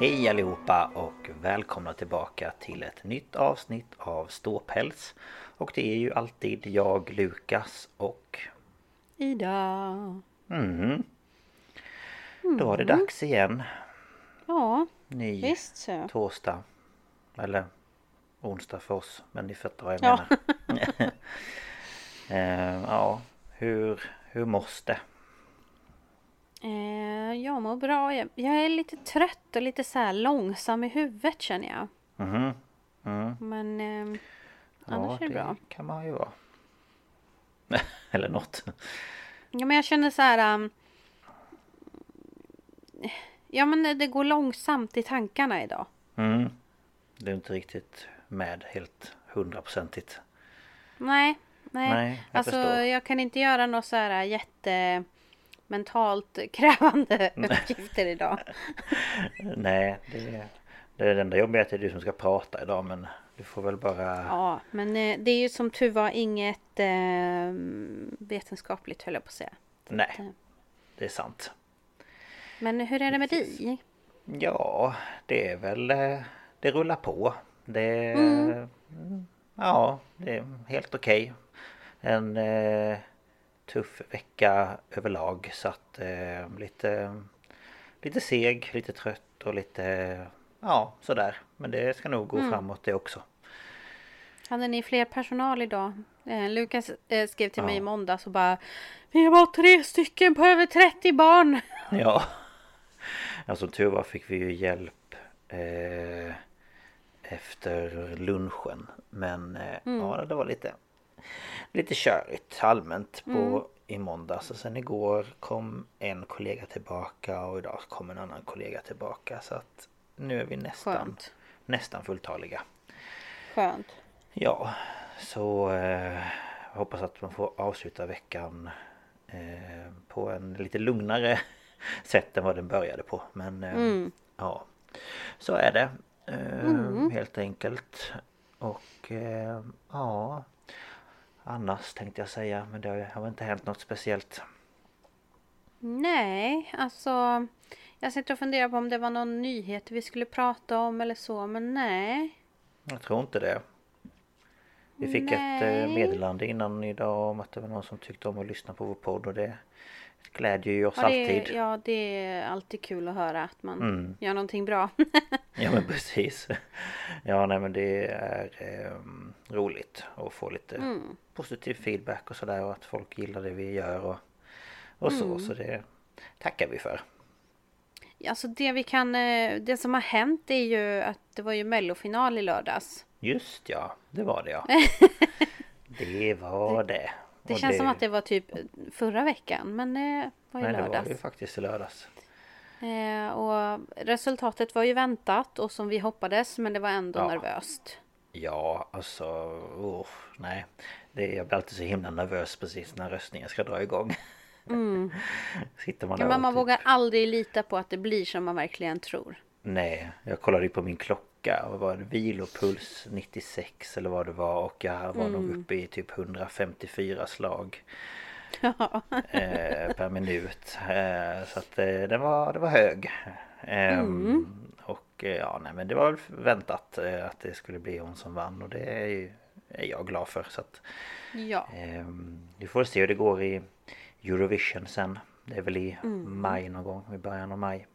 Hej allihopa och välkomna tillbaka till ett nytt avsnitt av Ståpäls. Och det är ju alltid jag, Lukas och... Ida. Mhm. Då var det dags igen. Ja, Ny visst så. torsdag. Eller onsdag för oss. Men ni fattar vad jag Ja. menar. Eh, ja, hur, hur måste? Eh, jag mår bra. Jag, jag är lite trött och lite så långsam i huvudet känner jag. Mhm. Mm. Men eh, Ja, annars är det bra. kan man ju vara. Eller något. Ja, men jag känner så här... Um, ja, men det- det går långsamt i tankarna idag. Mm. Det är inte riktigt med helt hundraprocentigt. Nej, nej. Nej, jag alltså, förstår. jag kan inte göra något så här jätte mentalt krävande uppgifter idag. Nej, det, det är det enda jobbiga att det är du som ska prata idag men du får väl bara... Ja, men eh, det är ju som tur var inget eh, vetenskapligt höll jag på att säga. Nej, det är sant. Men hur är det med dig? Ja, det är väl... eh, Det rullar på. Det... Mm. mm, Ja, det är helt okej. En eh, tuff vecka överlag så att eh, lite... Lite seg, lite trött och lite... Ja, sådär. Men det ska nog gå Mm. framåt det också. Hade ni fler personal idag? Eh, Lukas eh, skrev till mig Ja. i måndags och bara Vi var tre stycken på över 30 barn! Ja. ja som tur var fick vi ju hjälp eh, efter lunchen. Men eh, ja, det var lite lite körigt allmänt på i måndags. Och sen igår kom en kollega tillbaka och idag kom en annan kollega tillbaka. Så att nu är vi nästan, Skönt. nästan fulltaliga. Skönt. Ja, så eh, hoppas att man får avsluta veckan eh, på en lite lugnare sätt än vad den började på. Men eh, Mm. ja, så är det eh, helt enkelt. Och eh, ja, annars tänkte jag säga, men det har inte hänt något speciellt. Nej, alltså Jag sitter och funderar på om det var någon nyhet vi skulle prata om eller så men nej. Jag tror inte det. Vi fick ett Nej. eh, meddelande innan idag om att det var någon som tyckte om att lyssna på vår podd och det glädjer ju oss Ja det, alltid. ja, det är alltid kul att höra att man Mm. gör någonting bra. Ja men precis. Ja nej men det är ehm, roligt att få lite Mm. positiv feedback och sådär och att folk gillar det vi gör och, och så. Mm. Så det tackar vi för. Alltså det vi kan, eh, det som har hänt är ju att det var ju mellofinal i lördags. Just ja, det var det ja. Det var det. Det känns som att det var typ förra veckan men det var ju Nej det var lördags. ju faktiskt i lördags. Eh, och resultatet var ju väntat och som vi hoppades men det var ändå Ja. nervöst. Ja, alltså... Oh, nej. Det, jag blir alltid så himla nervös precis när röstningen ska dra igång. Sitter man där Men man typ- vågar aldrig lita på att det blir som man verkligen tror. Nej, jag kollade ju på min klocka och var det vilopuls 96 eller vad det var och jag var nog uppe i typ 154 slag eh, per minut. Eh, så att eh, det, var, det var hög. Ehm, Och eh, ja, nej men det var väntat eh, att det skulle bli hon som vann och det är, ju, är jag glad för. Så att Ja. ehm, vi får se hur det går i Eurovision sen. Det är väl i maj någon gång, i början av maj.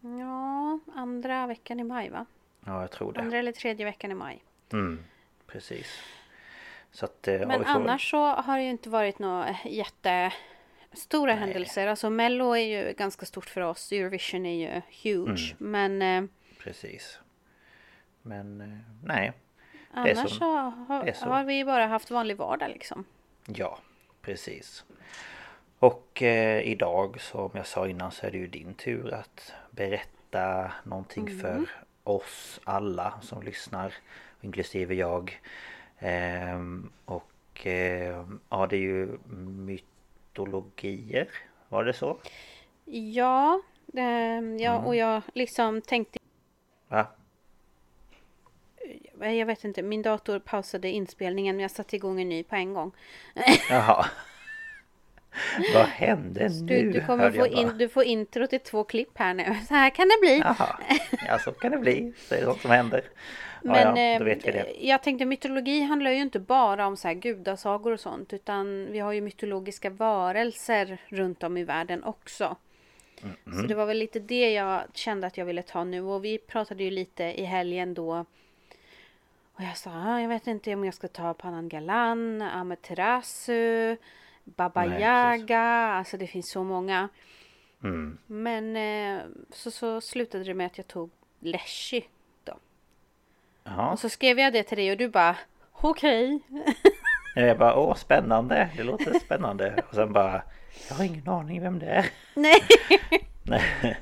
Ja, andra veckan i maj va? Ja, jag tror det. Andra eller tredje veckan i maj. Mm, precis. Så att, eh, Men annars så har det ju inte varit några jättestora händelser. Alltså Mello är ju ganska stort för oss. Eurovision är ju huge. Mm. Men eh, Precis. Men eh, nej. annars så, har, så. har vi bara haft vanlig vardag liksom. Ja, precis. Och eh, idag som jag sa innan så är det ju din tur att berätta någonting Mm. för oss alla som lyssnar. Inklusive jag. Ehm, och eh, ja, det är ju mytologier. Var det så? Ja, eh, ja Mm. och jag liksom tänkte Va? Jag vet inte, min dator pausade inspelningen men jag satte igång en ny på en gång. Jaha. Vad hände Du, nu? du kommer få in, du får intro till två klipp här nu. Så här kan det bli. Jaha, ja så kan det bli. Så är det sånt som händer. Ja, Men ja, då eh, jag tänkte mytologi handlar ju inte bara om så här gudasagor och sånt utan vi har ju mytologiska varelser runt om i världen också. Så det var väl lite det jag kände att jag ville ta nu och vi pratade ju lite i helgen då och jag sa, ah, jag vet inte om jag ska ta Panangalan, Amaterasu, Baba Nej, precis. Yaga, alltså det finns så många. Mm. Men eh, så, så slutade det med att jag tog Leshy då. Jaha. Och så skrev jag det till dig och du bara okej. Jag bara åh spännande, det låter spännande. Och sen bara jag har ingen aning vem det är. Nej.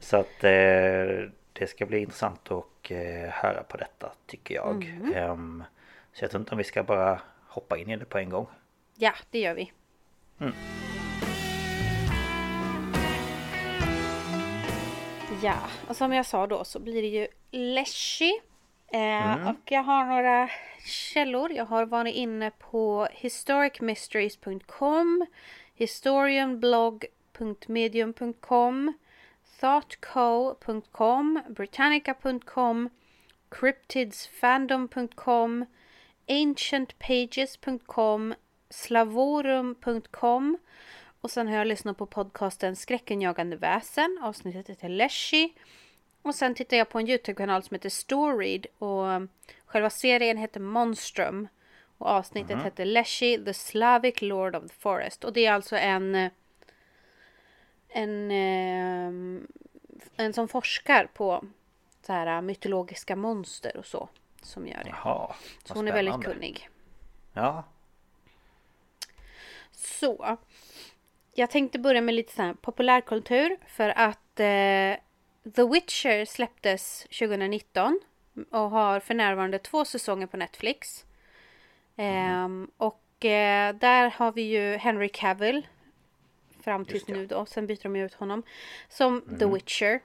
Så att eh, det ska bli intressant att eh, höra på detta tycker jag. Mm. Ehm, så jag tror inte om vi ska bara hoppa in i det på en gång. Ja, det gör vi. Ja, och som jag sa då så blir det ju Leshy. Eh, Och jag har några källor. Jag har varit inne på historicmysteries.com, historianblog.medium.com, thoughtco.com, britannica.com, cryptidsfandom.com, ancientpages.com, slavorum.com och sen har jag lyssnat på podcasten Skräckenjagande väsen. Avsnittet heter Leshy. Och sen tittar jag på en Youtube-kanal som heter Storyed och själva serien heter Monstrum. Och avsnittet heter Leshy, the Slavic Lord of the Forest. Och det är alltså en en, ehm, en som forskar på så här mytologiska monster och så. Som gör det. Jaha, Så hon är väldigt spännande. kunnig. Ja, Så. Jag tänkte börja med lite så här populärkultur för att eh, The Witcher släpptes 2019 och har för närvarande två säsonger på Netflix. Ehm, och eh, där har vi ju Henry Cavill fram tills nu då, sen byter de ut honom som The Witcher.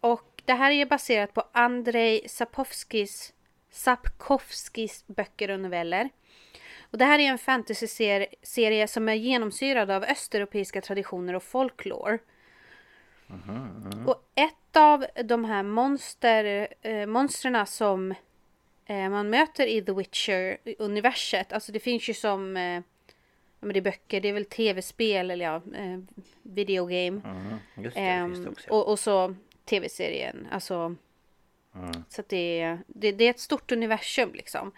Och det här är ju baserat på Andrei Sapkowskis Sapkowskis böcker och noveller. Och det här är en fantasy-serie som är genomsyrad av östeuropeiska traditioner och folklore. Och ett av de här monster, eh, monstren som eh, man möter i The Witcher-universet, alltså det finns ju som eh, men det är böcker, det är väl tv-spel eller ja, eh, videogame. mm, just det, Ehm, finns det också. och, och så tv-serien. Alltså, Så att det, det, det är ett stort universum liksom.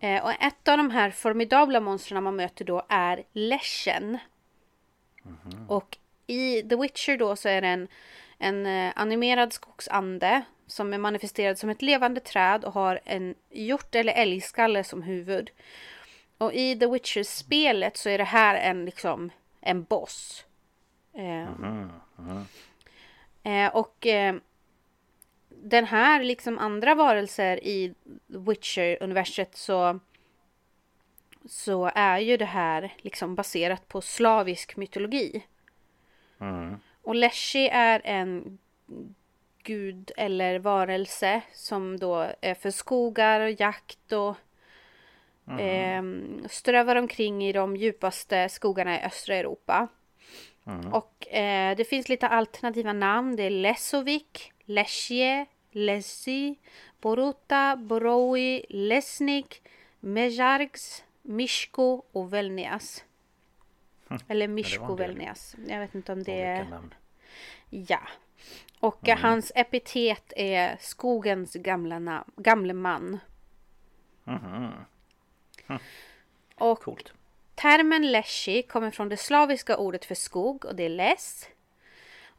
Eh, och ett av de här formidabla monstren man möter då är Leshen. Och i The Witcher då så är det en, en eh, animerad skogsande som är manifesterad som ett levande träd och har en hjort eller älgskalle som huvud. Och i The Witcher-spelet så är det här en liksom en boss. Eh, Eh, och eh, den här, liksom andra varelser i Witcher-universet så så är ju det här liksom baserat på slavisk mytologi. Mm. Och Leshy är en gud eller varelse som då är för skogar och jakt och eh, strövar omkring i de djupaste skogarna i östra Europa. Och eh, det finns lite alternativa namn. Det är Lesovik, Lesje, Lesy, Boruta, Boroi, Lesnik, Mejargs, Mishko och Velnias. Eller Mishko. Velnias. Jag vet inte om det är... Namn. Ja. Och eh, hans epitet är skogens gamla, nam- gamle man. Och Coolt. termen leshy kommer från det slaviska ordet för skog och det är les.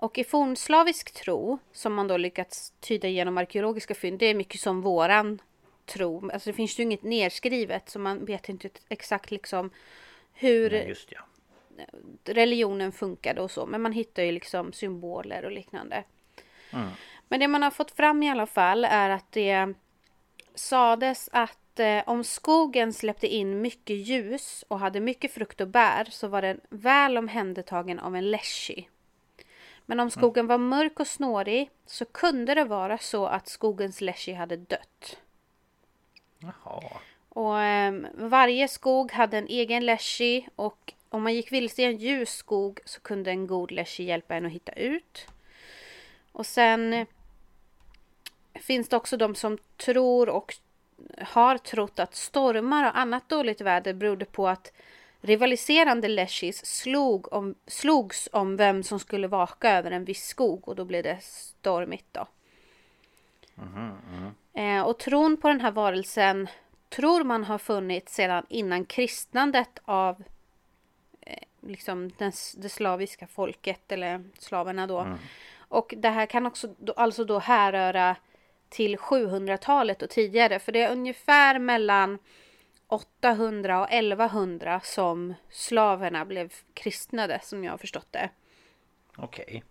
Och i fornslavisk tro, som man då lyckats tyda genom arkeologiska fynd, det är mycket som våran tro. Alltså det finns ju inget nedskrivet så man vet inte exakt liksom hur Nej, ja. religionen funkade och så. Men man hittar ju liksom symboler och liknande. Men det man har fått fram i alla fall är att det sades att eh, om skogen släppte in mycket ljus och hade mycket frukt och bär så var den väl omhändertagen av en leshy. Men om skogen var mörk och snårig så kunde det vara så att skogens leshy hade dött. Jaha. Och ehm, varje skog hade en egen leshy och om man gick vilse i en ljus skog så kunde en god leshy hjälpa en att hitta ut. Och sen finns det också de som tror och har trott att stormar och annat dåligt väder berodde på att rivaliserande leshies slog om, slogs om vem som skulle vaka över en viss skog och då blev det stormigt då. Eh, och tron på den här varelsen tror man har funnits sedan innan kristnandet av eh, liksom den, det slaviska folket eller slaverna då. Och det här kan också då, alltså då härröra till 700-talet och tidigare för det är ungefär mellan 800 och 1100 som slaverna blev kristnade som jag har förstått det. Okej.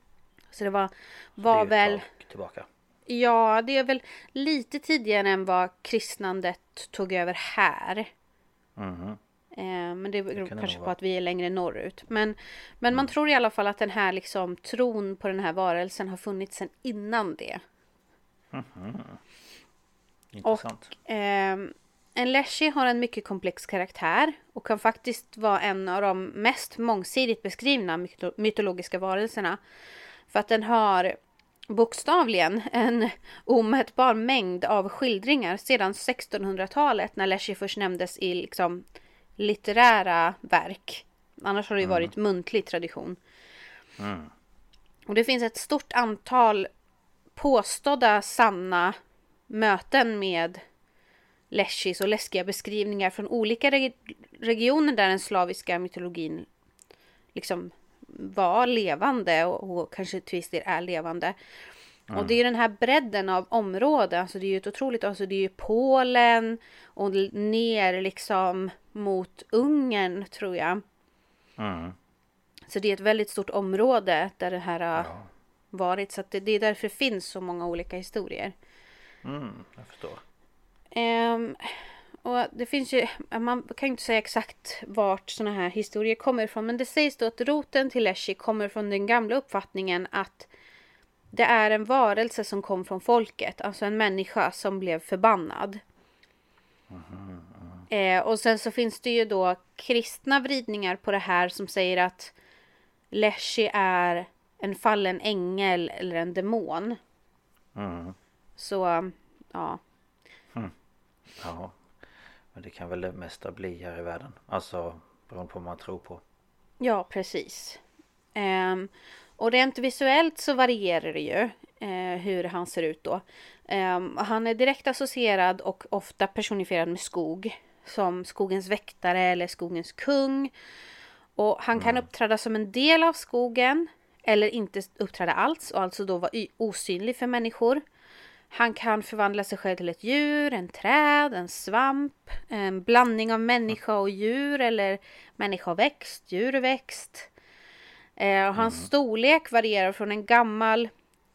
Så det var, Det var ett väl tillbaka. Ja, det är väl lite tidigare än vad kristnandet tog över här. Mhm. Eh, men det beror kan det kanske på att vi är längre norrut. Men, men man tror i alla fall att den här liksom tron på den här varelsen har funnits sedan innan det. Intressant. Ehm, en leshy har en mycket komplex karaktär och kan faktiskt vara en av de mest mångsidigt beskrivna myto- mytologiska varelserna. För att den har bokstavligen en omätbar mängd av skildringar sedan 1600-talet när leshy först nämndes i liksom litterära verk. Annars har det ju varit muntlig tradition. Och det finns ett stort antal påstådda sanna möten med leshies och läskiga beskrivningar från olika reg- regioner där den slaviska mytologin liksom var levande och, och kanske till viss del är levande. Och det är ju den här bredden av områden, alltså det är ju ett otroligt, alltså det är ju Polen och ner liksom mot Ungern tror jag. Mm. Så det är ett väldigt stort område där det här har varit. Så det, det är därför det finns så många olika historier. Mm, jag förstår. Ehm, och det finns ju, man kan ju inte säga exakt vart sådana här historier kommer ifrån. Men det sägs då att roten till Leshy kommer från den gamla uppfattningen att det är en varelse som kom från folket. Alltså en människa som blev förbannad. Eh, och sen så finns det ju då kristna vridningar på det här som säger att Leshy är en fallen ängel eller en demon. Mm. Så, ja. Ja. Men det kan väl det mesta bli här i världen. Alltså beroende på vad man tror på. Ja, precis. Ehm, och rent visuellt så varierar det ju eh, hur han ser ut då. Ehm, han är direkt associerad och ofta personifierad med skog. Som skogens väktare eller skogens kung. Och han kan uppträda som en del av skogen. Eller inte uppträda alls och alltså då vara osynlig för människor. Han kan förvandla sig själv till ett djur, en träd, en svamp, en blandning av människa och djur eller människa och växt, djur och växt. Eh, och hans storlek varierar från en gammal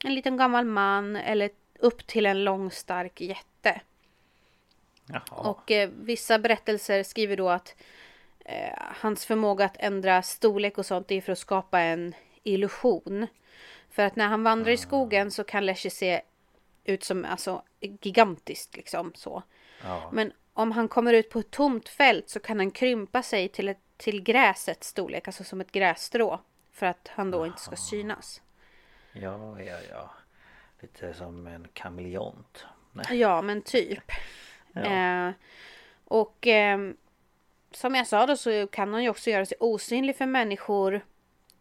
en liten gammal man eller upp till en lång stark jätte. Jaha. Och eh, vissa berättelser skriver då att eh, hans förmåga att ändra storlek och sånt är för att skapa en illusion. För att när han vandrar i skogen så kan Leshy se ut som alltså gigantiskt liksom så. Ja. Men om han kommer ut på ett tomt fält så kan han krympa sig till, ett, till gräsets storlek, alltså som ett grässtrå. För att han då inte ska synas. ja, ja, ja. Lite som en kameleont. Ja, men typ. Eh, och eh, som jag sa då så kan han ju också göra sig osynlig för människor.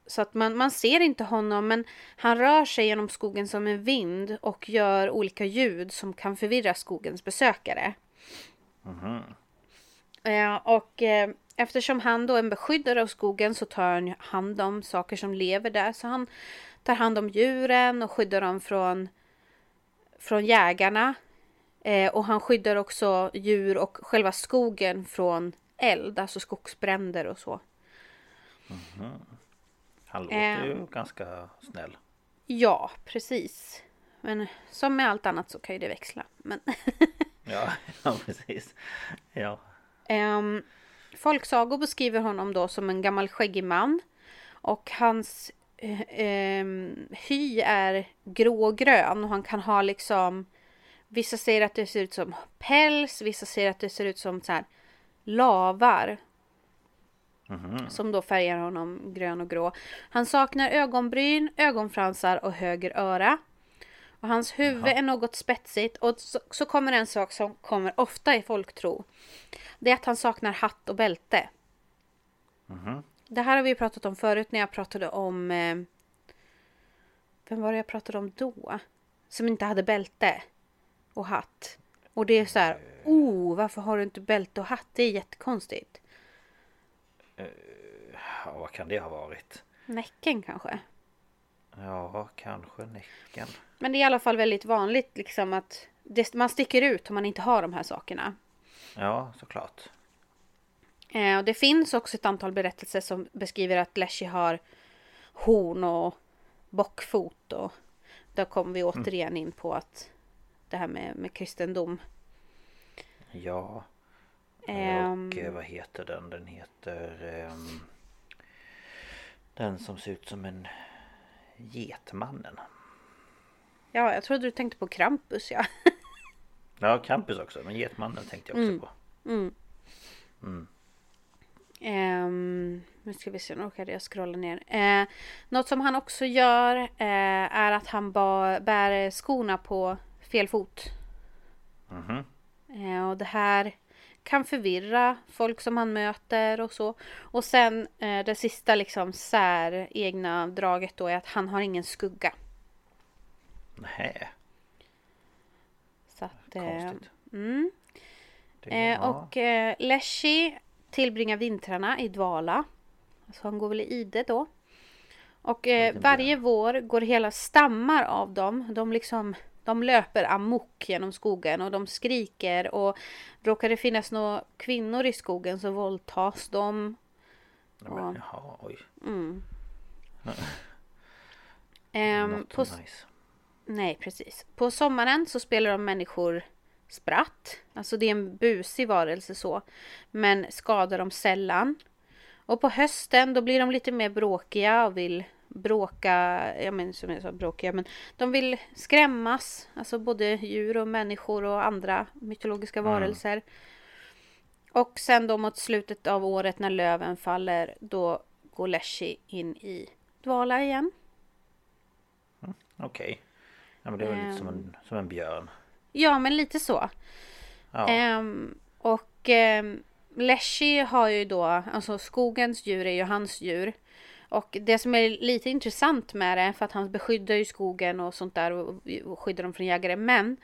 Så att man, man ser inte honom men han rör sig genom skogen som en vind och gör olika ljud som kan förvirra skogens besökare. Eh, och eh, eftersom han då är en beskyddare av skogen så tar han hand om saker som lever där. Så han tar hand om djuren och skyddar dem från, från jägarna. Eh, och han skyddar också djur och själva skogen från eld, alltså skogsbränder och så. Han låter Ehm. ju ganska snäll. Ja, precis. Men som med allt annat så kan ju det växla. Men Ja, ja precis. Ja. Um, folksagor beskriver honom då som en gammal skäggig man. Och hans eh, ehm, hy är grå-grön och han kan ha liksom Vissa säger att det ser ut som päls, vissa säger att det ser ut som så här lavar. Som då färgar honom grön och grå. Han saknar ögonbryn, ögonfransar och höger öra. Och hans huvud är något spetsigt och så, så kommer en sak som kommer ofta i folktro. Det är att han saknar hatt och bälte. Det här har vi pratat om förut när jag pratade om... Eh, vem var det jag pratade om då? Som inte hade bälte och hatt. Och det är så här, oh, varför har du inte bälte och hatt? Det är jättekonstigt. Ja, vad kan det ha varit? Näcken kanske? Ja, kanske näcken. Men det är i alla fall väldigt vanligt liksom att det, man sticker ut om man inte har de här sakerna. Ja, såklart. Eh, och det finns också ett antal berättelser som beskriver att Leshy har horn och bockfot. Och där kommer vi återigen in på att det här med, med kristendom. Ja. Ehm. Och eh, vad heter den? Den heter... ehm, den som ser ut som en Getmannen. Ja, jag trodde du tänkte på Krampus ja. Ja, Campus också. Men Getmannen tänkte jag också på. Ehm, nu ska vi se, nu råkade jag scrolla ner. Eh, något som han också gör eh, är att han ba, bär skorna på fel fot. Eh, och det här kan förvirra folk som han möter och så. Och sen eh, det sista liksom sär egna draget då är att han har ingen skugga. Nej, Så att, eh, mm. Det, Eh, och eh, Leshy tillbringar vintrarna i dvala. Alltså han går väl i ide då. Och eh, varje vår går hela stammar av dem. De liksom de löper amok genom skogen och de skriker och råkar det finnas några kvinnor i skogen så våldtas de. Nej, men, jaha, oj. Ehm, Not på, nice. Nej, precis. På sommaren så spelar de människor spratt. Alltså det är en busig varelse så. Men skadar dem sällan. Och på hösten då blir de lite mer bråkiga och vill bråka, ja men som jag sa bråkiga, men de vill skrämmas. Alltså både djur och människor och andra mytologiska varelser. Och sen då mot slutet av året när löven faller, då går Leshy in i dvala igen. Okej. Ja, men det var lite som Ehm. en, som en björn. Ja, men lite så. Ja. Ehm, och um, Leshy har ju då, alltså skogens djur är ju hans djur. Och det som är lite intressant med det, för att han beskyddar ju skogen och sånt där och, och skyddar dem från jägare. Men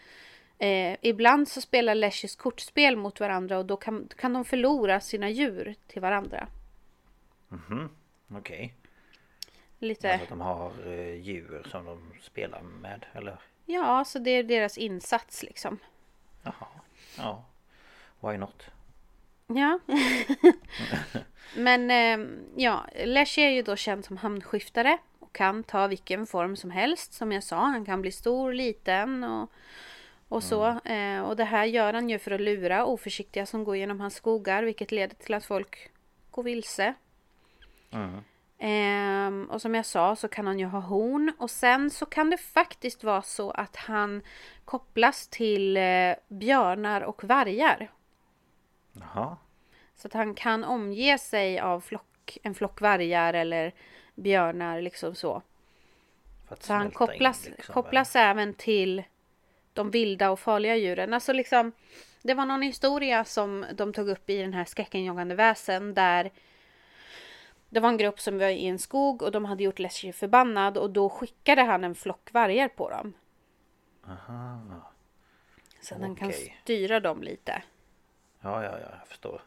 eh, ibland så spelar Leshys kortspel mot varandra och då kan, kan de förlora sina djur till varandra. Okej. Lite, Alltså att de har eh, djur som de spelar med eller? ja, så det är deras insats liksom. Jaha. Ja. Why not? Ja. Men eh, ja, Leshy är ju då känd som hamnskiftare. och kan ta vilken form som helst. Som jag sa, han kan bli stor, liten och, och så. Eh, och det här gör han ju för att lura oförsiktiga som går genom hans skogar, vilket leder till att folk går vilse. Ehm, och som jag sa så kan han ju ha horn och sen så kan det faktiskt vara så att han kopplas till eh, björnar och vargar. Jaha. Så att han kan omge sig av flock, en flock vargar eller björnar liksom så. Så han kopplas, in, liksom, kopplas även till de vilda och farliga djuren. Alltså liksom, det var någon historia som de tog upp i den här skräckenjagande väsen där det var en grupp som var i en skog och de hade gjort Leslie förbannad och då skickade han en flock vargar på dem. Aha. Så att han kan styra dem lite. Ja, ja, ja, jag förstår.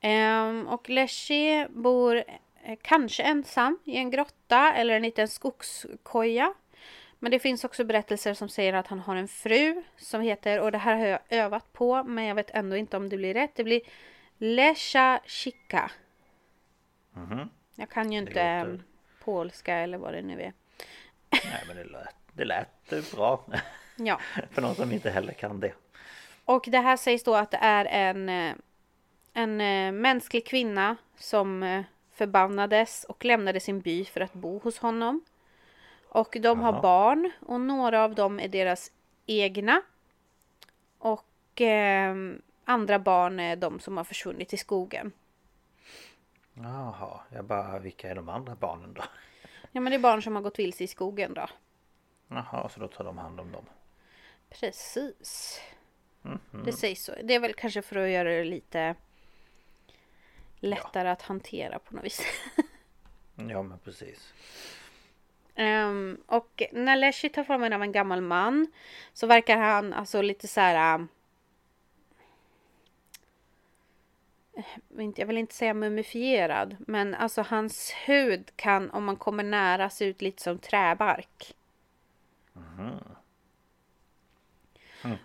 Ehm, och Leslie bor eh, kanske ensam i en grotta eller en liten skogskoja. Men det finns också berättelser som säger att han har en fru som heter, och det här har jag övat på men jag vet ändå inte om det blir rätt. Det blir Lesha Chika. Mhm. Jag kan ju Det inte låter- eh, polska eller vad det nu är. Nej, men det lät, det lät bra. Ja. För någon som inte heller kan det. Och det här sägs då att det är en, eh, en eh, mänsklig kvinna som eh, förbannades och lämnade sin by för att bo hos honom. Och de har Jaha. barn och några av dem är deras egna. Och eh, andra barn är de som har försvunnit i skogen. Jaha, jag bara, vilka är de andra barnen då? Ja men det är barn som har gått vilse i skogen då. Jaha, så då tar de hand om dem. Precis. Mhm. Det sägs så. Det är väl kanske för att göra det lite lättare att hantera på något vis. Ja, men precis. Ehm, och när Leslie tar formen av en gammal man så verkar han alltså lite så här. äh, inte- Jag vill inte säga mumifierad, men alltså hans hud kan om man kommer nära se ut lite som träbark.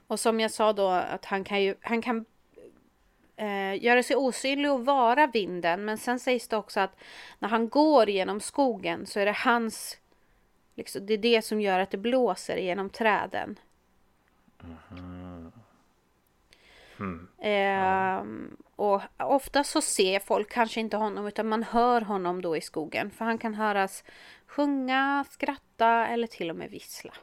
Och som jag sa då att han kan ju, han kan eh, göra sig osynlig och vara vinden. Men sen sägs det också att när han går genom skogen så är det hans, liksom, det är det som gör att det blåser genom träden. Ehm, och ofta så ser folk kanske inte honom utan man hör honom då i skogen. För han kan höras sjunga, skratta eller till och med vissla.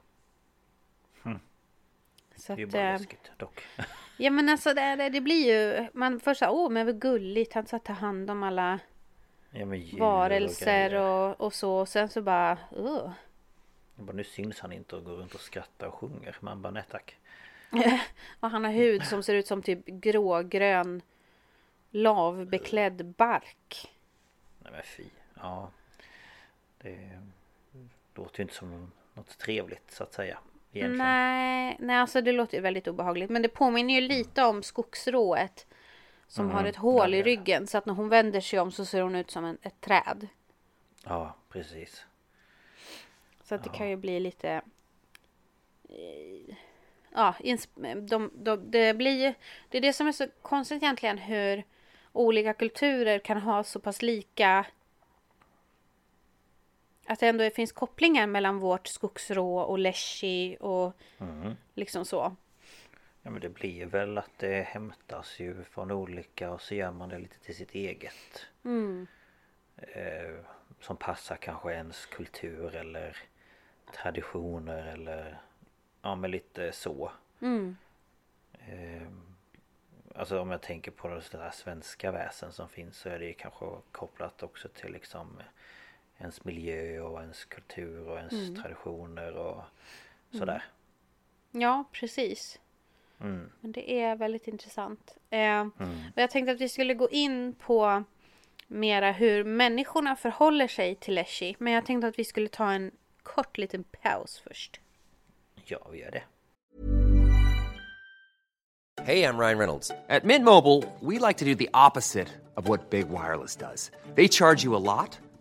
Så Det är att, bara eh, läskigt dock. Ja men alltså det, det, blir ju, man först såhär, åh men vad gulligt, han satt ta hand om alla Ja, varelser grejer. och, och så. Och sen så bara, uh. Bara, nu syns han inte och går runt och skrattar och sjunger. Man bara, nej tack. Och han har hud som ser ut som typ grågrön lavbeklädd bark. Nej men fy. Ja. Det låter ju inte som något trevligt så att säga. Egentligen. Nej, nej alltså det låter ju väldigt obehagligt. Men det påminner ju lite om skogsrået. Som har ett hål ja, i ja. ryggen. Så att när hon vänder sig om så ser hon ut som en, ett träd. Ja, precis. Så att det kan ju bli lite... eh, Ja, de, de, det blir Det är det som är så konstigt egentligen hur olika kulturer kan ha så pass lika... Att det ändå finns kopplingar mellan vårt skogsrå och leschi och liksom så. Ja men det blir väl att det hämtas ju från olika och så gör man det lite till sitt eget. Eh, som passar kanske ens kultur eller traditioner eller ja men lite så. Eh, alltså om jag tänker på det sådär svenska väsen som finns så är det kanske kopplat också till liksom ens miljö och ens kultur och ens traditioner och sådär. Ja, precis. Mm. Men det är väldigt intressant. Eh, och jag tänkte att vi skulle gå in på mera hur människorna förhåller sig till Leschi. Men jag tänkte att vi skulle ta en kort liten paus först. Ja, vi gör det. Hey, I'm Ryan Reynolds. At Mint Mobile, we like to do the opposite of what Big Wireless does. They charge you a lot,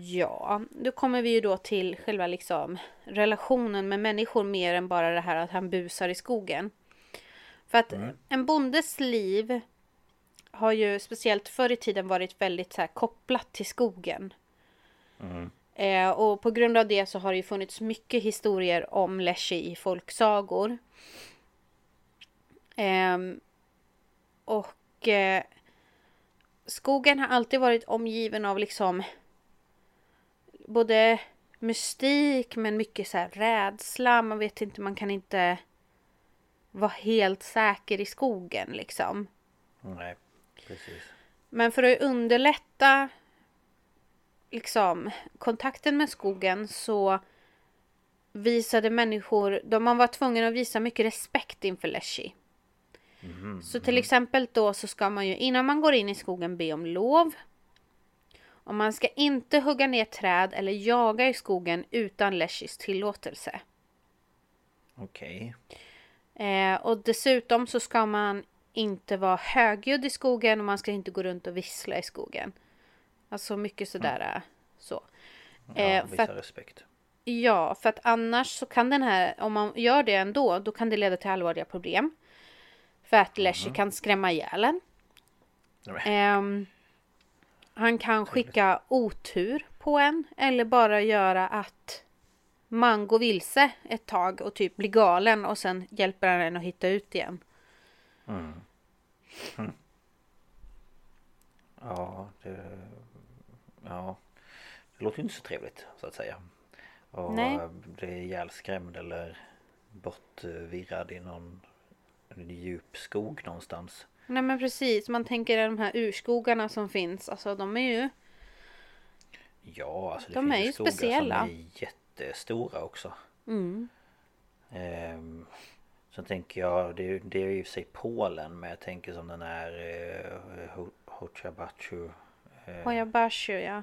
Ja, då kommer vi ju då till själva liksom relationen med människor mer än bara det här att han busar i skogen. För att en bondes liv har ju speciellt förr i tiden varit väldigt så här kopplat till skogen. Eh, och på grund av det så har det ju funnits mycket historier om Leshy i folksagor. Ehm, och eh, skogen har alltid varit omgiven av liksom både mystik men mycket så här rädsla. Man vet inte, man kan inte vara helt säker i skogen liksom. Nej, precis. Men för att underlätta liksom kontakten med skogen så visade människor, de man var tvungen att visa mycket respekt inför Leshy. Så till exempel då så ska man ju innan man går in i skogen be om lov. Och man ska inte hugga ner träd eller jaga i skogen utan Leshys tillåtelse. Okej. Eh, och dessutom så ska man inte vara högljudd i skogen och man ska inte gå runt och vissla i skogen. Alltså mycket sådär äh, så. Ja, Eh, för visa att- respekt. Ja, för att annars så kan den här, om man gör det ändå, då kan det leda till allvarliga problem. För att Leshy kan skrämma ihjäl en. Nej, Ehm, han kan skicka otur på en eller bara göra att man går vilse ett tag och typ blir galen och sen hjälper han en att hitta ut igen. Ja, det, ja, det låter inte så trevligt så att säga. Och Nej. bli ihjälskrämd eller bortvirrad i någon djup skog någonstans. Nej men precis, man tänker de här urskogarna som finns, alltså de är ju Ja, alltså det De finns är ju skogar speciella. som är jättestora också. mm, Ehm, sen tänker jag, det, är- det är ju i och för sig Polen men jag tänker som den här eh, Ho- Hochabachu. Eh, Hoyabashu ja.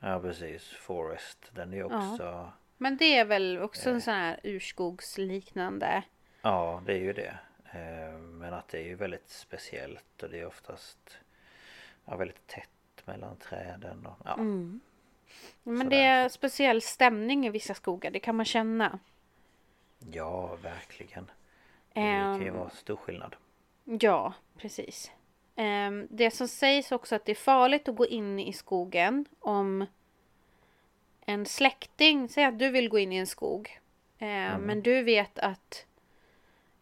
ja precis, Forest. Den är ju också, Men det är väl också en sån här urskogsliknande. ja det är ju det. Ehm, men att det är ju väldigt speciellt och det är oftast ja, väldigt tätt mellan träden. Och, ja. Mm. Men Sådär. det är speciell stämning i vissa skogar, det kan man känna. ja, verkligen. Det kan ju Ehm, vara stor skillnad. Ja, precis. Ehm, det som sägs också att det är farligt att gå in i skogen om en släkting, säg att du vill gå in i en skog. eh, Men du vet att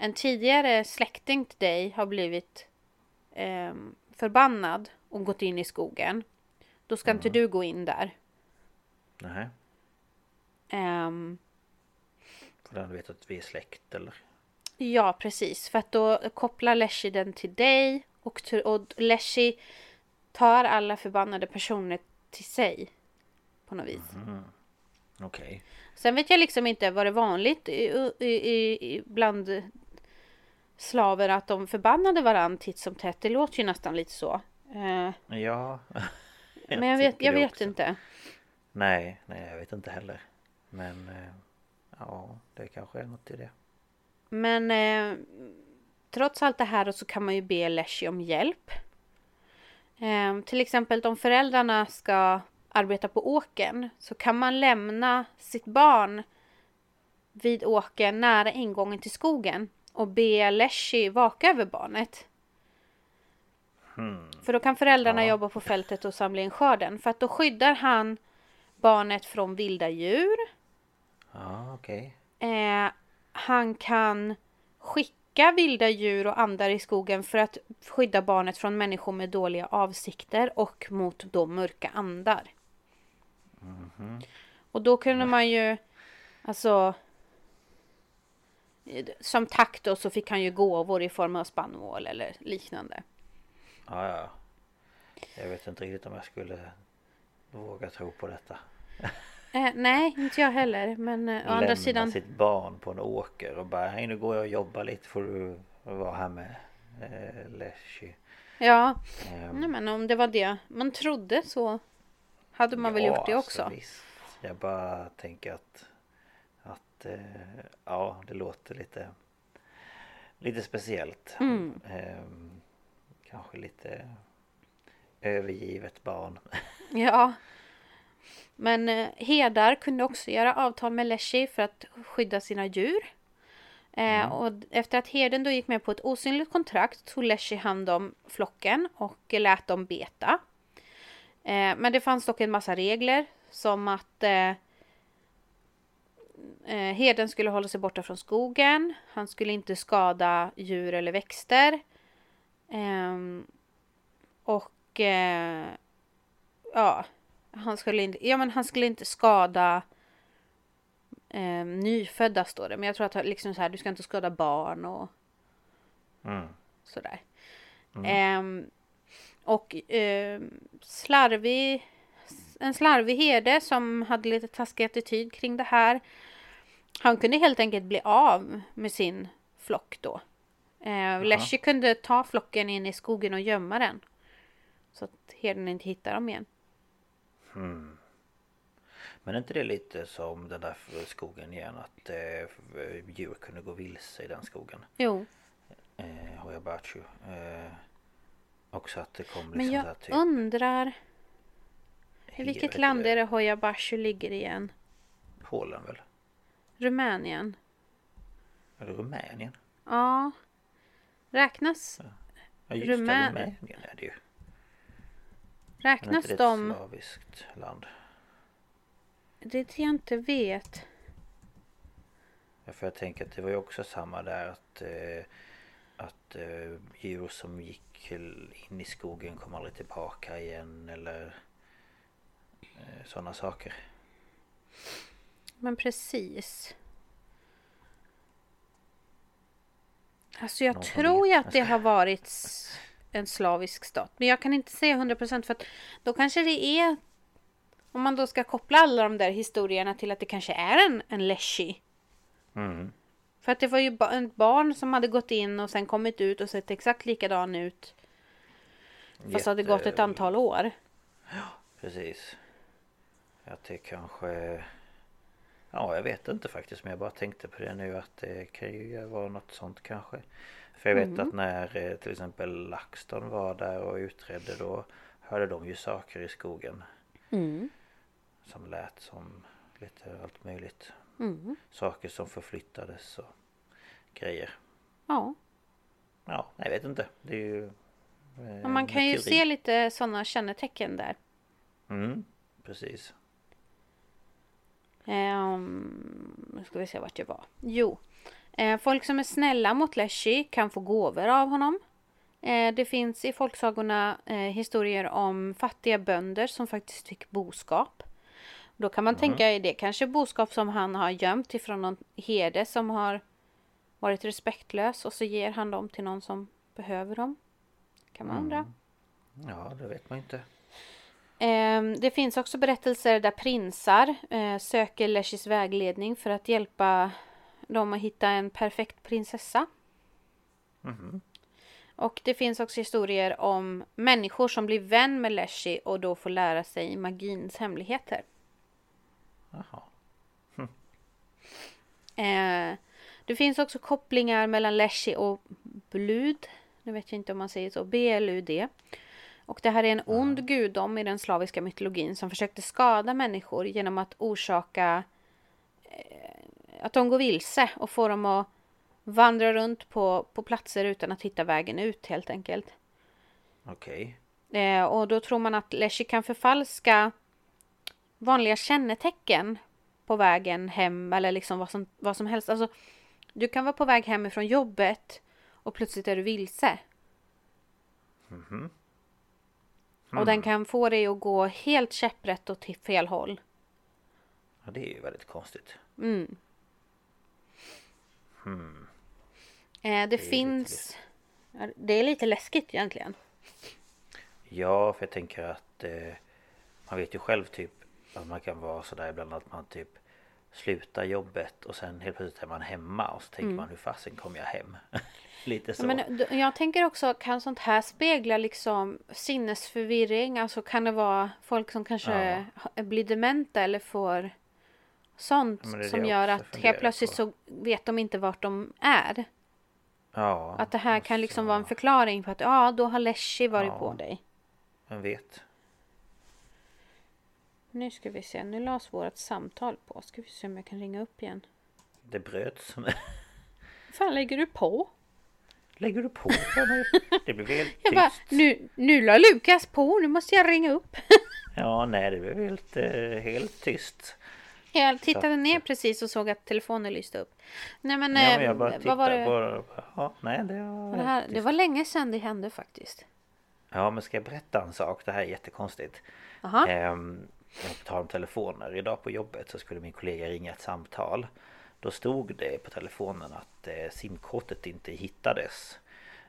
en tidigare släkting till dig har blivit ehm, förbannad och gått in i skogen. Då ska inte du gå in där. Nej, Ehm, för den vet att vi är släkt eller? Ja, precis. För att då kopplar Leshy den till dig och, och Leshy tar alla förbannade personer till sig. På något vis. Okej. Sen vet jag liksom inte, var det vanligt i, i, i, i- bland slaver att de förbannade varandra titt som tätt? Det låter ju nästan lite så. Eh, Ja. men jag vet, jag vet också. inte. Nej, nej jag vet inte heller. Men eh, ja, det kanske är något i det. Men eh, trots allt det här så kan man ju be Leshy om hjälp. Eh, till exempel om föräldrarna ska arbeta på åkern så kan man lämna sitt barn vid åkern nära ingången till skogen och be Leshy vaka över barnet. För då kan föräldrarna Ja. jobba på fältet och samla in skörden. För att då skyddar han barnet från vilda djur. Ja, okej. Eh, han kan skicka vilda djur och andar i skogen för att skydda barnet från människor med dåliga avsikter och mot då mörka andar. Och då kunde man ju, alltså som tack då så fick han ju gåvor i form av spannmål eller liknande. Ja, ja. Jag vet inte riktigt om jag skulle våga tro på detta. Eh, nej, inte jag heller. Men eh, å andra sidan. sitt barn på en åker och bara hej nu går jag och jobbar lite får du vara här med eh, Leshy. Ja, Ehm, nej, men om det var det man trodde så hade man väl ja, gjort det också. visst. Jag bara tänker att att eh, ja det låter lite lite speciellt. Mm. Ehm, kanske lite övergivet barn. Ja. Men eh, Hedar kunde också göra avtal med Leshy för att skydda sina djur. Eh, och efter att herden då gick med på ett osynligt kontrakt tog Leshy hand om flocken och lät dem beta. Men det fanns dock en massa regler som att eh, eh, herden skulle hålla sig borta från skogen. Han skulle inte skada djur eller växter. Ehm, och eh, ja, han skulle inte, ja men han skulle inte skada eh, nyfödda står det. Men jag tror att liksom så här, du ska inte skada barn och Mm. sådär. Ehm, och ehm, slarvig, en slarvig herde som hade lite taskig attityd kring det här. Han kunde helt enkelt bli av med sin flock då. Eh, Leshy kunde ta flocken in i skogen och gömma den. Så att herden inte hittar dem igen. Men är inte det lite som den där skogen igen att eh, djur kunde gå vilse i den skogen? Jo, Eh, Hoyabachu. Eh, också att det kom liksom men jag typ undrar i vilket land är det Hoyabashu ligger igen? Polen väl? Rumänien? Eller Rumänien? Ja. Räknas, Ja just Rumän- det, Rumänien är det ju. Men är räknas inte det ett de? slaviskt land? Det är det jag inte vet. Ja, för jag tänker att det var ju också samma där att eh, att eh, djur som gick in i skogen kom aldrig tillbaka igen eller eh, sådana saker. Men precis. Alltså jag Någon tror ju att det har varit en slavisk stat. Men jag kan inte säga 100% för att då kanske det är om man då ska koppla alla de där historierna till att det kanske är en, en leshy. Mm. För att det var ju ba- en barn som hade gått in och sen kommit ut och sett exakt likadan ut. Fast det hade gått ett Jätte- antal år. Precis. Att det kanske... Ja, jag vet inte faktiskt men jag bara tänkte på det nu att det kan ju vara något sånt kanske. För jag vet Mm. att när eh, till exempel LaxTon var där och utredde då hörde de ju saker i skogen. Mm. Som lät som lite allt möjligt. Mm. Saker som förflyttades och grejer. Ja. Ja, jag vet inte. Det är ju... eh, man kan ju teori. se lite sådana kännetecken där. Mm, precis. Um, nu ska vi se vart jag var. Jo. Eh, folk som är snälla mot Leshy kan få gåvor av honom. Eh, det finns i folksagorna eh, historier om fattiga bönder som faktiskt fick boskap. Då kan man tänka, är det kanske boskap som han har gömt ifrån någon herde som har varit respektlös och så ger han dem till någon som behöver dem? Kan man undra. Ja, det vet man inte. Ehm, Det finns också berättelser där prinsar eh, söker Leshys vägledning för att hjälpa dem att hitta en perfekt prinsessa. Och det finns också historier om människor som blir vän med Leshy och då får lära sig magins hemligheter. Jaha. Eh, det finns också kopplingar mellan Leshy och Blud. Nu vet jag inte om man säger så. B-L-U-D. Och det här är en ond gudom i den slaviska mytologin som försökte skada människor genom att orsaka eh, att de går vilse och får dem att vandra runt på, på platser utan att hitta vägen ut helt enkelt. Okej. Eh, och då tror man att Leshy kan förfalska vanliga kännetecken på vägen hem eller liksom vad som, vad som helst. Alltså, du kan vara på väg hemifrån jobbet och plötsligt är du vilse. Och den kan få dig att gå helt käpprätt och till fel håll. Ja, det är ju väldigt konstigt. Mm. Hmm. Eh, det, finns... Ja, Det är lite läskigt egentligen. Ja, för jag tänker att eh, man vet ju själv typ att man kan vara sådär ibland att man typ slutar jobbet och sen helt plötsligt är man hemma och så tänker man hur fasen kommer jag hem? Lite så. Mm. Ja, Men d- jag tänker också, kan sånt här spegla liksom sinnesförvirring? Alltså kan det vara folk som kanske ha- blir dementa eller får sånt Ja, som gör att helt plötsligt på. så vet de inte vart de är. ja, Att det här kan liksom så- vara en förklaring på att ja, då har Leslie varit Ja. på dig. Vem vet? Nu ska vi se, nu lades vårt samtal på. Ska vi se om jag kan ringa upp igen. Det bröts. fan lägger du på? Lägger du på? Det blev helt Jag bara, tyst. nu, nu la Lukas på, nu måste jag ringa upp. Ja, nej det blev helt, eh, helt tyst. Jag tittade ner precis och såg att telefonen lyste upp. Nej men, Ja, men eh, jag bara vad var det? bara, Ja, nej det var... Det, här, tyst. det var länge sedan det hände faktiskt. Ja, men ska jag berätta en sak? Det här är jättekonstigt. Aha. Ehm, på tal om telefoner. Idag på jobbet så skulle min kollega ringa ett samtal. Då stod det på telefonen att eh, simkortet inte hittades.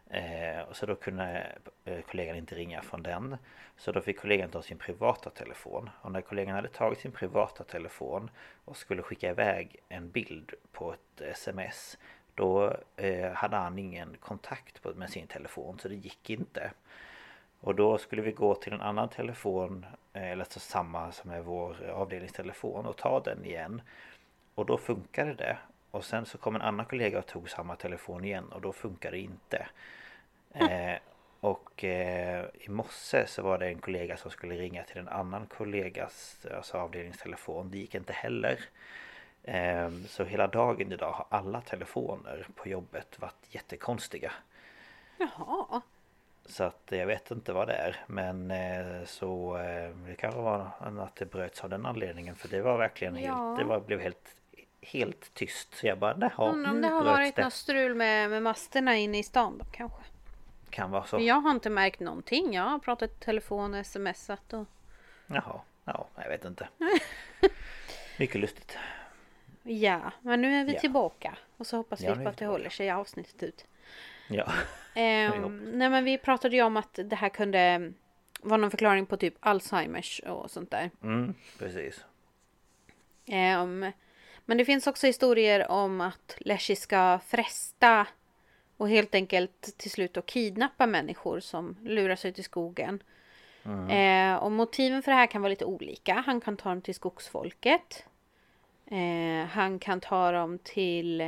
Eh, och så då kunde eh, kollegan inte ringa från den. Så då fick kollegan ta sin privata telefon. Och när kollegan hade tagit sin privata telefon och skulle skicka iväg en bild på ett sms. Då eh, hade han ingen kontakt på, med sin telefon så det gick inte. Och då skulle vi gå till en annan telefon eh, Eller alltså samma som är vår avdelningstelefon och ta den igen. Och då funkade det. Och sen så kom en annan kollega och tog samma telefon igen och då funkade det inte. Eh, Och eh, i morse så var det en kollega som skulle ringa till en annan kollegas alltså avdelningstelefon. Det gick inte heller. Eh, Så hela dagen idag har alla telefoner på jobbet varit jättekonstiga. Jaha så att jag vet inte vad det är Men eh, så eh, det kanske var att det bröts av den anledningen För det var verkligen Ja. helt Det var, blev helt Helt tyst Så jag bara jaha Undrar om det har varit det något strul med, med masterna inne i stan då kanske. Kan vara så Men jag har inte märkt någonting. Jag har pratat i telefon och smsat och... Jaha Ja jag vet inte Mycket lustigt Ja, men nu är vi Ja. tillbaka. Och så hoppas Ja, vi på att det håller sig avsnittet ut. Ja Ehm, nej men vi pratade ju om att det här kunde vara någon förklaring på typ Alzheimers och sånt där. mm, Precis Ehm, men det finns också historier om att Leslie ska fresta och helt enkelt till slut då kidnappa människor som lurar sig till skogen. Eh, och motiven för det här kan vara lite olika. Han kan ta dem till skogsfolket. Eh, han kan ta dem till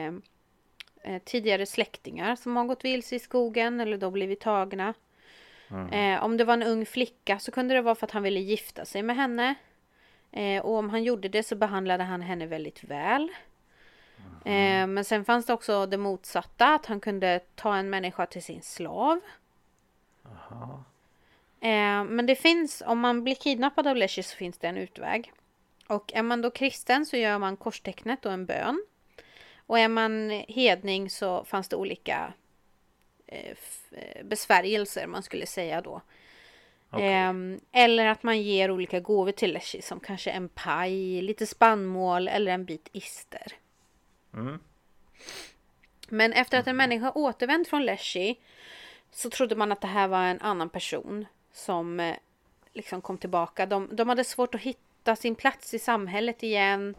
eh, tidigare släktingar som har gått vilse i skogen eller då blivit tagna. Eh, om det var en ung flicka så kunde det vara för att han ville gifta sig med henne. Eh, och om han gjorde det så behandlade han henne väldigt väl. Eh, men sen fanns det också det motsatta, att han kunde ta en människa till sin slav. Eh, men det finns, om man blir kidnappad av Leslie så finns det en utväg. Och är man då kristen så gör man korstecknet och en bön. Och är man hedning så fanns det olika eh, eh, besvärjelser man skulle säga då. Okej. Ehm, eller att man ger olika gåvor till Leslie som kanske en paj, lite spannmål eller en bit ister. Mm. Men efter att en människa återvänt från Leslie så trodde man att det här var en annan person som eh, liksom kom tillbaka. De, de hade svårt att hitta sin plats i samhället igen.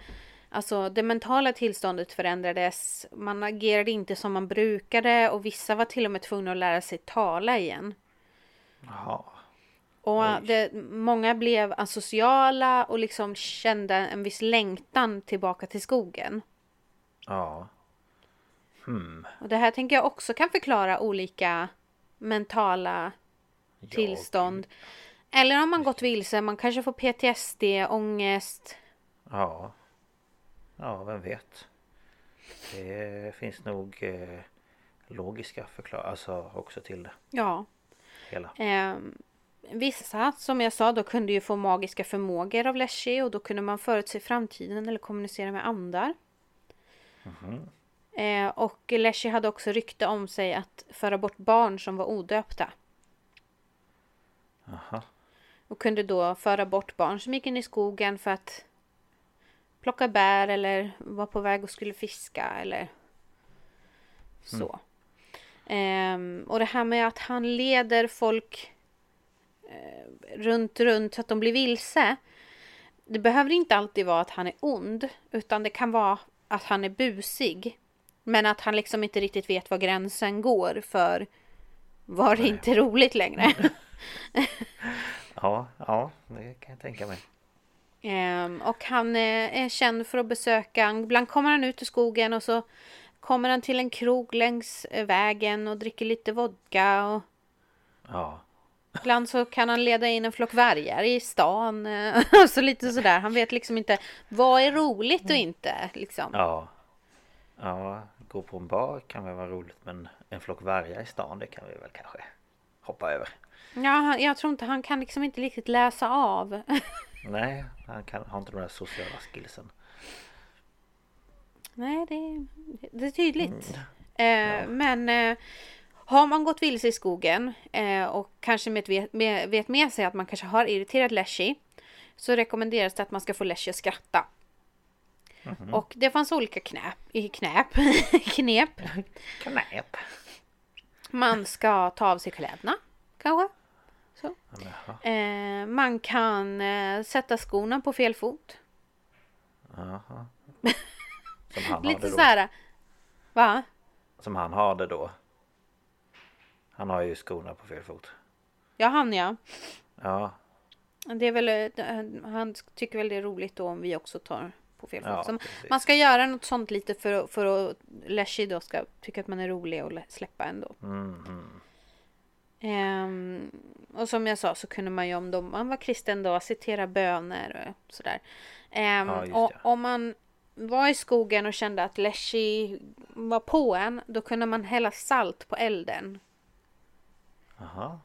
Alltså det mentala tillståndet förändrades. Man agerade inte som man brukade och vissa var till och med tvungna att lära sig tala igen. Jaha Och det, många blev asociala och liksom kände en viss längtan tillbaka till skogen. Ja Hmm Och det här tänker jag också kan förklara olika mentala Ja, tillstånd. Eller om man gått vilse, man kanske får PTSD, ångest. Ja Ja vem vet Det finns nog eh, Logiska förklaringar Alltså också till det Ja. hela Ehm, vissa, som jag sa, då kunde ju få magiska förmågor av Leslie och då kunde man förutse framtiden eller kommunicera med andar. Eh, och Leslie hade också rykte om sig att föra bort barn som var odöpta. Aha Och kunde då föra bort barn som gick in i skogen för att plocka bär eller var på väg och skulle fiska eller så. Ehm, och det här med att han leder folk eh, runt, runt så att de blir vilse. Det behöver inte alltid vara att han är ond, utan det kan vara att han är busig. Men att han liksom inte riktigt vet var gränsen går för var det inte roligt längre. Ja, ja, det kan jag tänka mig. Ehm, och han är, är känd för att besöka, ibland kommer han ut i skogen och så kommer han till en krog längs eh, vägen och dricker lite vodka och Ja, ibland så kan han leda in en flock vargar i stan. eh, så lite sådär. Han vet liksom inte vad är roligt och inte liksom. ja. Ja, gå på en bar kan väl vara roligt men en flock vargar i stan det kan vi väl kanske hoppa över. Ja, jag tror inte han kan liksom inte riktigt läsa av. Nej, han kan, har inte de där sociala skillsen. Nej, det, det är tydligt. Eh, Men eh, har man gått vilse i skogen eh, och kanske med, vet, med, vet med sig att man kanske har irriterat Leshy så rekommenderas det att man ska få Leshy att skratta. Och det fanns olika knäp, i knäp, knep. Knäpp! Man ska ta av sig kläderna kanske. Så. Ja, men, ja, Eh, man kan eh, sätta skorna på fel fot. Jaha. Som han har Lite det så här. Va? Som han har det då. Han har ju skorna på fel fot. Ja, han ja. Ja, Det är väl, eh, han tycker väl det är roligt då om vi också tar på fel fot. Ja, man ska göra något sånt lite för, för att Leshy då ska tycka att man är rolig och lä- släppa ändå. mhm. Ehm, och som jag sa så kunde man ju om de, man var kristen då citera böner och sådär. Ehm, Ja, och om man var i skogen och kände att Leshy var på en, då kunde man hälla salt på elden. Jaha.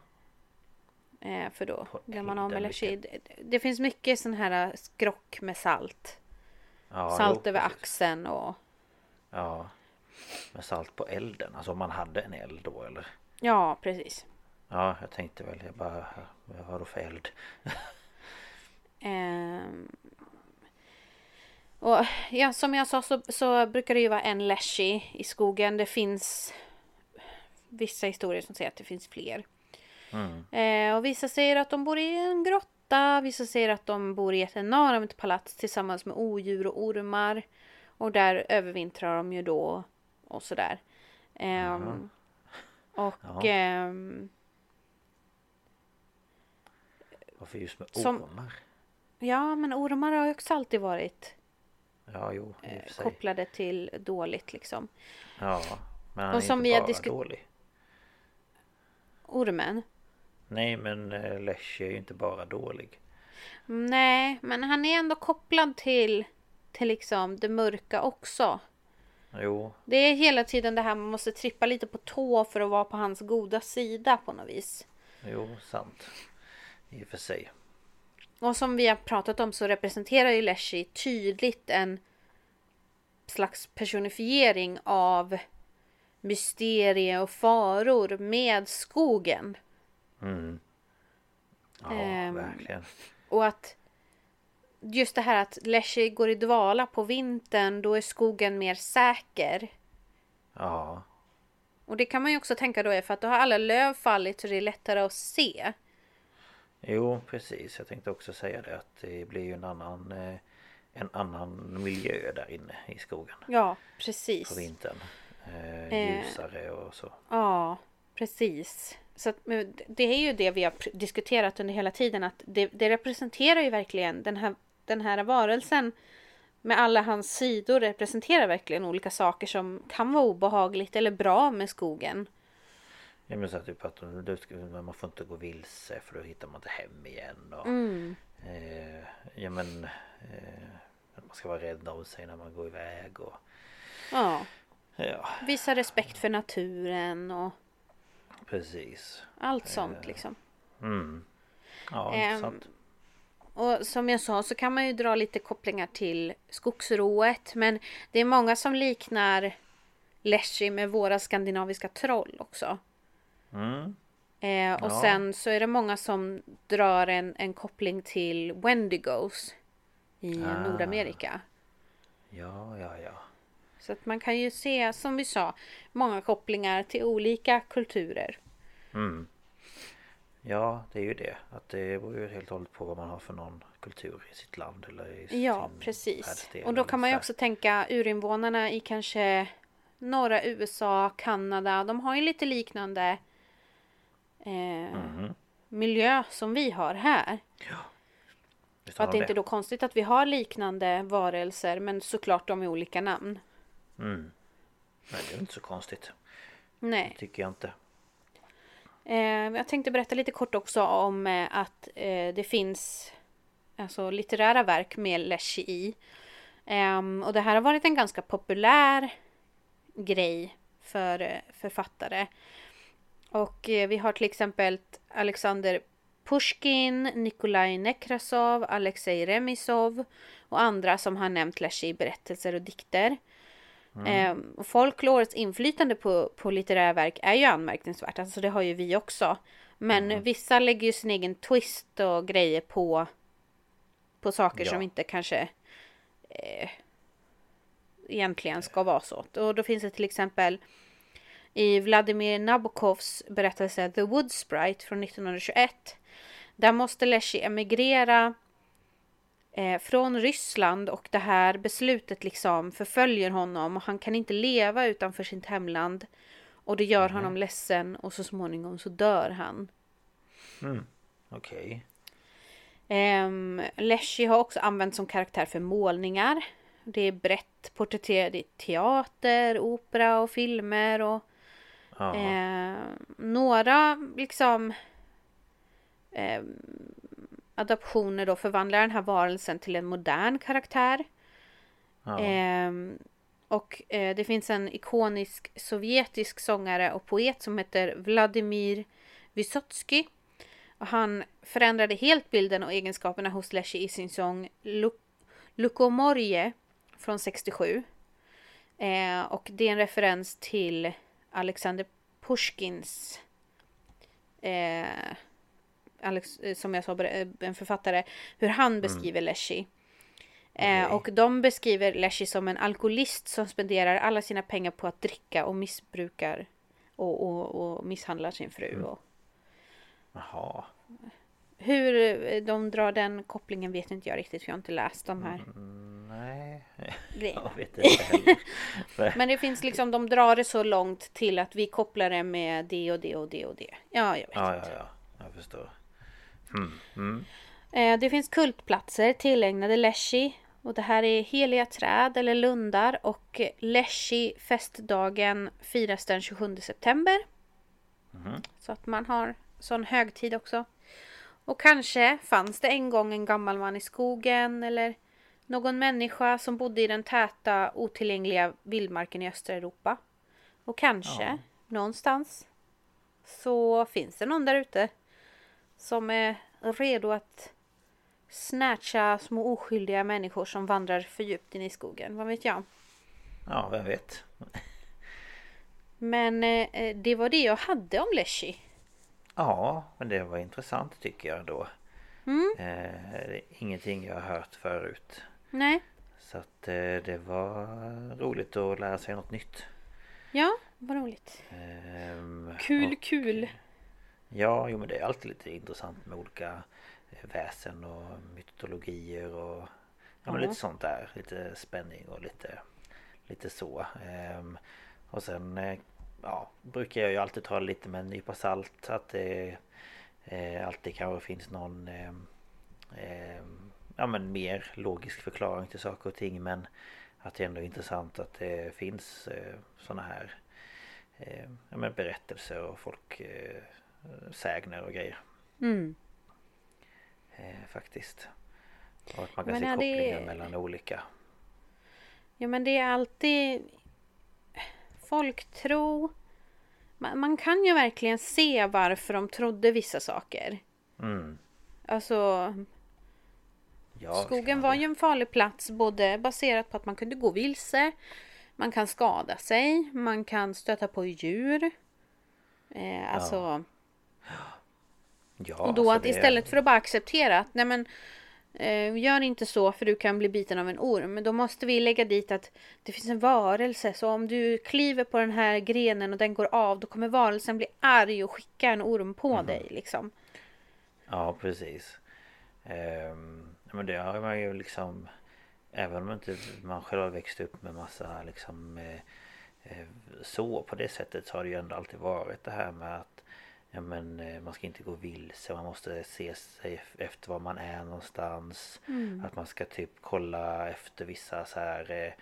Eh, för då blir man av med Leshy. Det, det finns mycket sån här eh, skrock med salt. Ja, salt jo, över precis. axeln och Ja. Med salt på elden. Alltså om man hade en eld då eller? ja, precis. Ja, jag tänkte väl. Jag bara, vad har du för eld? Ehm, och ja, som jag sa så, så brukar det ju vara en Leshy i skogen. Det finns vissa historier som säger att det finns fler. Mm. Eh, och vissa säger att de bor i en grotta. Vissa säger att de bor i ett enormt palats tillsammans med odjur och ormar. Och där övervintrar de ju då och sådär. Ehm, och Ja. ehm, Varför just med Som- ormar? ja, men ormar har ju också alltid varit Ja, jo, sig. kopplade till dåligt liksom. Ja, men han Och är som inte vi bara diskut- dålig. Ormen. Nej, men eh, Leshy är ju inte bara dålig. Nej, men han är ändå kopplad till, till liksom det mörka också. Jo, Det är hela tiden det här man måste trippa lite på tå för att vara på hans goda sida på något vis. jo, sant. I och för sig. Och som vi har pratat om så representerar ju Leshy tydligt en slags personifiering av mysterie och faror med skogen. Mm. Ja, Ehm, verkligen. Och att just det här att Leshy går i dvala på vintern, då är skogen mer säker. Ja, Och det kan man ju också tänka då är för att då har alla löv fallit så det är lättare att se. Jo, precis. Jag tänkte också säga det att det blir ju en annan, eh, en annan miljö där inne i skogen Ja, på precis. vintern. Eh, Eh. ljusare och så. Ja, precis. Så att, det är ju det vi har diskuterat under hela tiden att det, det representerar ju verkligen den här, den här varelsen med alla hans sidor representerar verkligen olika saker som kan vara obehagligt eller bra med skogen. Ja men så här, typ att man får inte gå vilse för då hittar man inte hem igen. Och, Mm. eh, ja men eh, att man ska vara rädd om sig när man går iväg och Ja, ja visa respekt för naturen och precis. allt sånt liksom. Mm. Ja Ehm, intressant. Och som jag sa så kan man ju dra lite kopplingar till skogsrået. Men det är många som liknar Leshy med våra skandinaviska troll också. Mm. Eh, och Ja. sen så är det många som drar en, en koppling till Wendigos i Ah. Nordamerika. Ja, ja, ja. Så att man kan ju se, som vi sa, många kopplingar till olika kulturer. Mm. Ja, det är ju det. Att det beror ju helt och hållet på vad man har för någon kultur i sitt land eller i Ja, precis. Och då kan man ju också tänka urinvånarna i kanske norra USA, Kanada. De har ju lite liknande eh, Mhm. miljö som vi har här. Visst Och att det de inte är då konstigt att vi har liknande varelser men såklart de är olika namn. Mm. Nej, det är inte så konstigt. Nej. Tycker jag inte. Eh, jag tänkte berätta lite kort också om eh, att eh, det finns alltså, litterära verk med Leshy i. Ehm, och det här har varit en ganska populär grej för eh, författare. Och eh, vi har till exempel Alexander Pushkin, Nikolaj Nekrasov, Alexej Remizov och andra som har nämnt Leshy i berättelser och dikter. Ehm, och folklorets inflytande på, på litterära verk är ju anmärkningsvärt. Alltså det har ju vi också. Men vissa lägger ju sin egen twist och grejer på, på saker Ja. som inte kanske eh, egentligen ska vara så. Och då finns det till exempel i Vladimir Nabokovs berättelse The Wood Sprite från 1921. Där måste Leshy emigrera eh, från Ryssland och det här beslutet liksom förföljer honom och han kan inte leva utanför sitt hemland. Och det gör honom ledsen och så småningom så dör han. Okej. Um, Leshy har också använts som karaktär för målningar. Det är brett porträtterat i teater, opera och filmer och. Eh, några liksom eh, adaptioner då förvandlar den här varelsen till en modern karaktär. Ehm, och eh, det finns en ikonisk sovjetisk sångare och poet som heter Vladimir Vysotsky. Och han förändrade helt bilden och egenskaperna hos Leshy i sin sång Luk- Lukomorje från 67. Eh, och det är en referens till Alexander Pushkins eh, Alex, eh, som jag sa, eh, en författare, hur han beskriver Leshy. Eh, Okej. och de beskriver Leshy som en alkoholist som spenderar alla sina pengar på att dricka och missbrukar och, och, och misshandlar sin fru. Och Jaha. Hur eh, de drar den kopplingen vet inte jag riktigt för jag har inte läst de här Mm, Nej. grejerna. Jag vet inte heller. Men det finns liksom, de drar det så långt till att vi kopplar det med det och det och det och det. Ja, jag vet Ja, inte. ja, ja. Jag förstår. Mm. Mm. Eh, Det finns kultplatser tillägnade Leshy. Och det här är heliga träd eller lundar. Och Leshy festdagen firas den 27 september. Så att man har sån högtid också. Och kanske fanns det en gång en gammal man i skogen eller någon människa som bodde i den täta otillgängliga vildmarken i östra Europa. Och kanske någonstans så finns det någon där ute som är redo att snatcha små oskyldiga människor som vandrar för djupt in i skogen. Vad vet jag? Ja, vem vet. Men eh, det var det jag hade om Leshy. Ja, men det var intressant tycker jag då. Mm. Eh, ingenting jag har hört förut. Nej, Så att eh, det var roligt att lära sig något nytt. ja, vad roligt. Ehm, Kul, och- kul. Ja, jo men det är alltid lite intressant med olika eh, väsen och mytologier och ja, men lite sånt där. Lite spänning och lite, lite så. Ehm, och sen eh, ja, brukar jag ju alltid ta lite med en nypa salt. Att det eh, alltid kanske finns någon ehm, ja, men mer logisk förklaring till saker och ting. Men att det ändå är intressant att det finns eh, såna här eh, ja, men berättelser och folk eh, sägner och grejer. Mm. Eh, faktiskt. Och att man kan Men se är det- kopplingar mellan olika. Ja, men det är alltid folktro. Man, man kan ju verkligen se varför de trodde vissa saker. Mm. Alltså, Ja, skogen var ju en farlig plats både baserat på att man kunde gå vilse, man kan skada sig, man kan stöta på djur. Eh, alltså, Ja, och då så att istället för att bara acceptera att nej men gör inte så för du kan bli biten av en orm. Men då måste vi lägga dit att det finns en varelse. Så om du kliver på den här grenen och den går av då kommer varelsen bli arg och skicka en orm på Mm. dig liksom. Ja precis. Ehm, men det har man ju liksom Även om inte man själv har växt upp med massa liksom eh, eh, Så på det sättet så har det ju ändå alltid varit det här med att Ja men eh, man ska inte gå vilse, man måste se sig efter var man är någonstans Att man ska typ kolla efter vissa så här eh,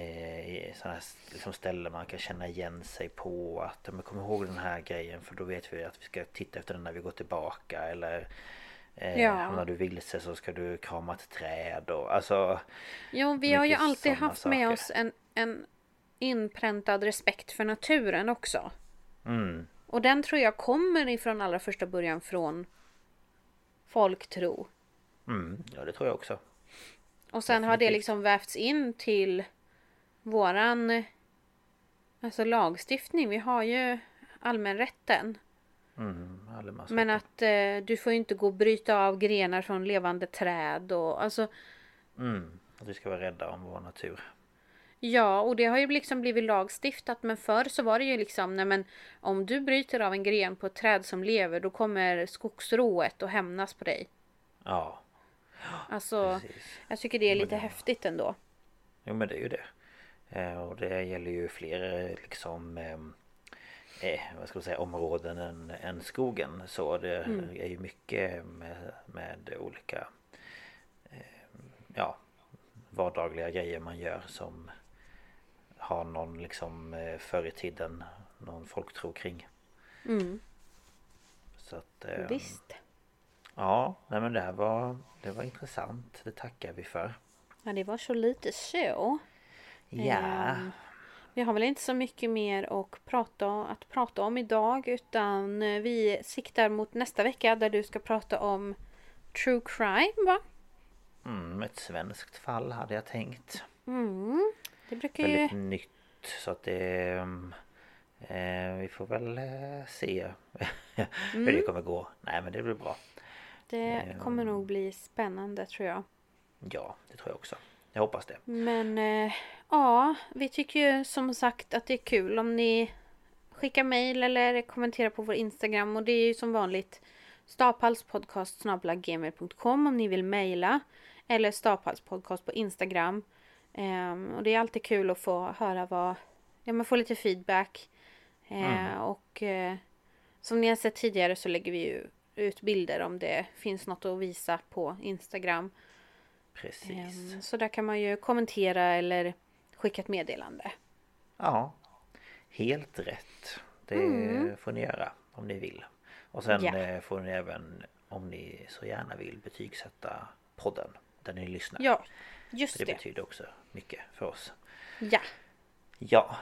eh, sådana här liksom ställen man kan känna igen sig på att men kom ihåg den här grejen för då vet vi att vi ska titta efter den när vi går tillbaka eller eh, Ja. Hamnar du vilse så ska du krama ett träd och alltså Jo, vi har ju alltid haft med saker. oss en, en inpräntad respekt för naturen också. mm, Och den tror jag kommer ifrån allra första början från folktro. mm, Ja det tror jag också Och sen har det Definitivt. liksom vävts in till våran alltså lagstiftning. Vi har ju allmänrätten. mm. Men att eh, du får ju inte gå och bryta av grenar från levande träd och alltså mm, Att vi ska vara rädda om vår natur Ja, och det har ju liksom blivit lagstiftat men förr så var det ju liksom nej men om du bryter av en gren på ett träd som lever då kommer skogsrået att hämnas på dig. Ja Alltså, precis jag tycker det är lite häftigt ändå. Jo men det är ju det. Eh, och det gäller ju fler liksom ehm, eh, vad ska man säga områden än, än skogen. Så det är ju mycket med, med olika eh, ja vardagliga grejer man gör som har någon liksom eh, förr i tiden någon folktro kring. Mm, Så att eh, visst. ja, nej men det här var det var intressant. Det tackar vi för. Ja, det var så lite så. Ja. Ehm, Vi har väl inte så mycket mer att prata, att prata om idag utan eh, vi siktar mot nästa vecka där du ska prata om true crime va? Mm, ett svenskt fall hade jag tänkt. Mm, det brukar ju... väldigt nytt så att det eh, Vi får väl eh, se hur det kommer gå. Nej men det blir bra. Det kommer nog bli spännande tror jag. Ja det tror jag också. Jag hoppas det. Men eh, ja, vi tycker ju som sagt att det är kul om ni skickar mejl eller kommenterar på vår Instagram och det är ju som vanligt staphalspodcast.gmail.com om ni vill mejla eller staphalspodcast på Instagram. Ehm, och det är alltid kul att få höra vad, ja men få lite feedback. Eh, Och eh, som ni har sett tidigare så lägger vi ju ut bilder om det finns något att visa på Instagram. Precis. Ehm, Så där kan man ju kommentera eller skicka ett meddelande. Ja. Helt rätt. Det får ni göra om ni vill. Och sen eh, får ni även om ni så gärna vill betygsätta podden där ni lyssnar. Ja, just det det. betyder också mycket för oss. Ja, Ja.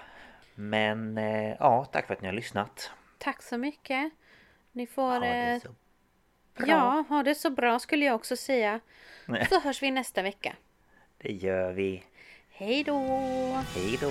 Men eh, ja, tack för att ni har lyssnat. tack så mycket. Ni får... Ha det eh, så bra. ja, ha det så bra skulle jag också säga. Så hörs vi nästa vecka. Det gör vi. Hej då! Hej då!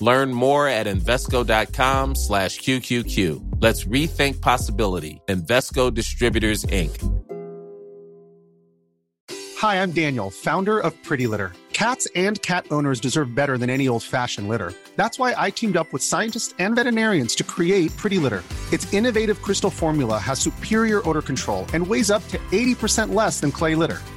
Learn more at Invesco.com slash QQQ. Let's rethink possibility. Invesco Distributors, Inc. Hi, I'm Daniel, founder of Pretty Litter. Cats and cat owners deserve better than any old fashioned litter. That's why I teamed up with scientists and veterinarians to create Pretty Litter. Its innovative crystal formula has superior odor control and weighs up to 80% less than clay litter.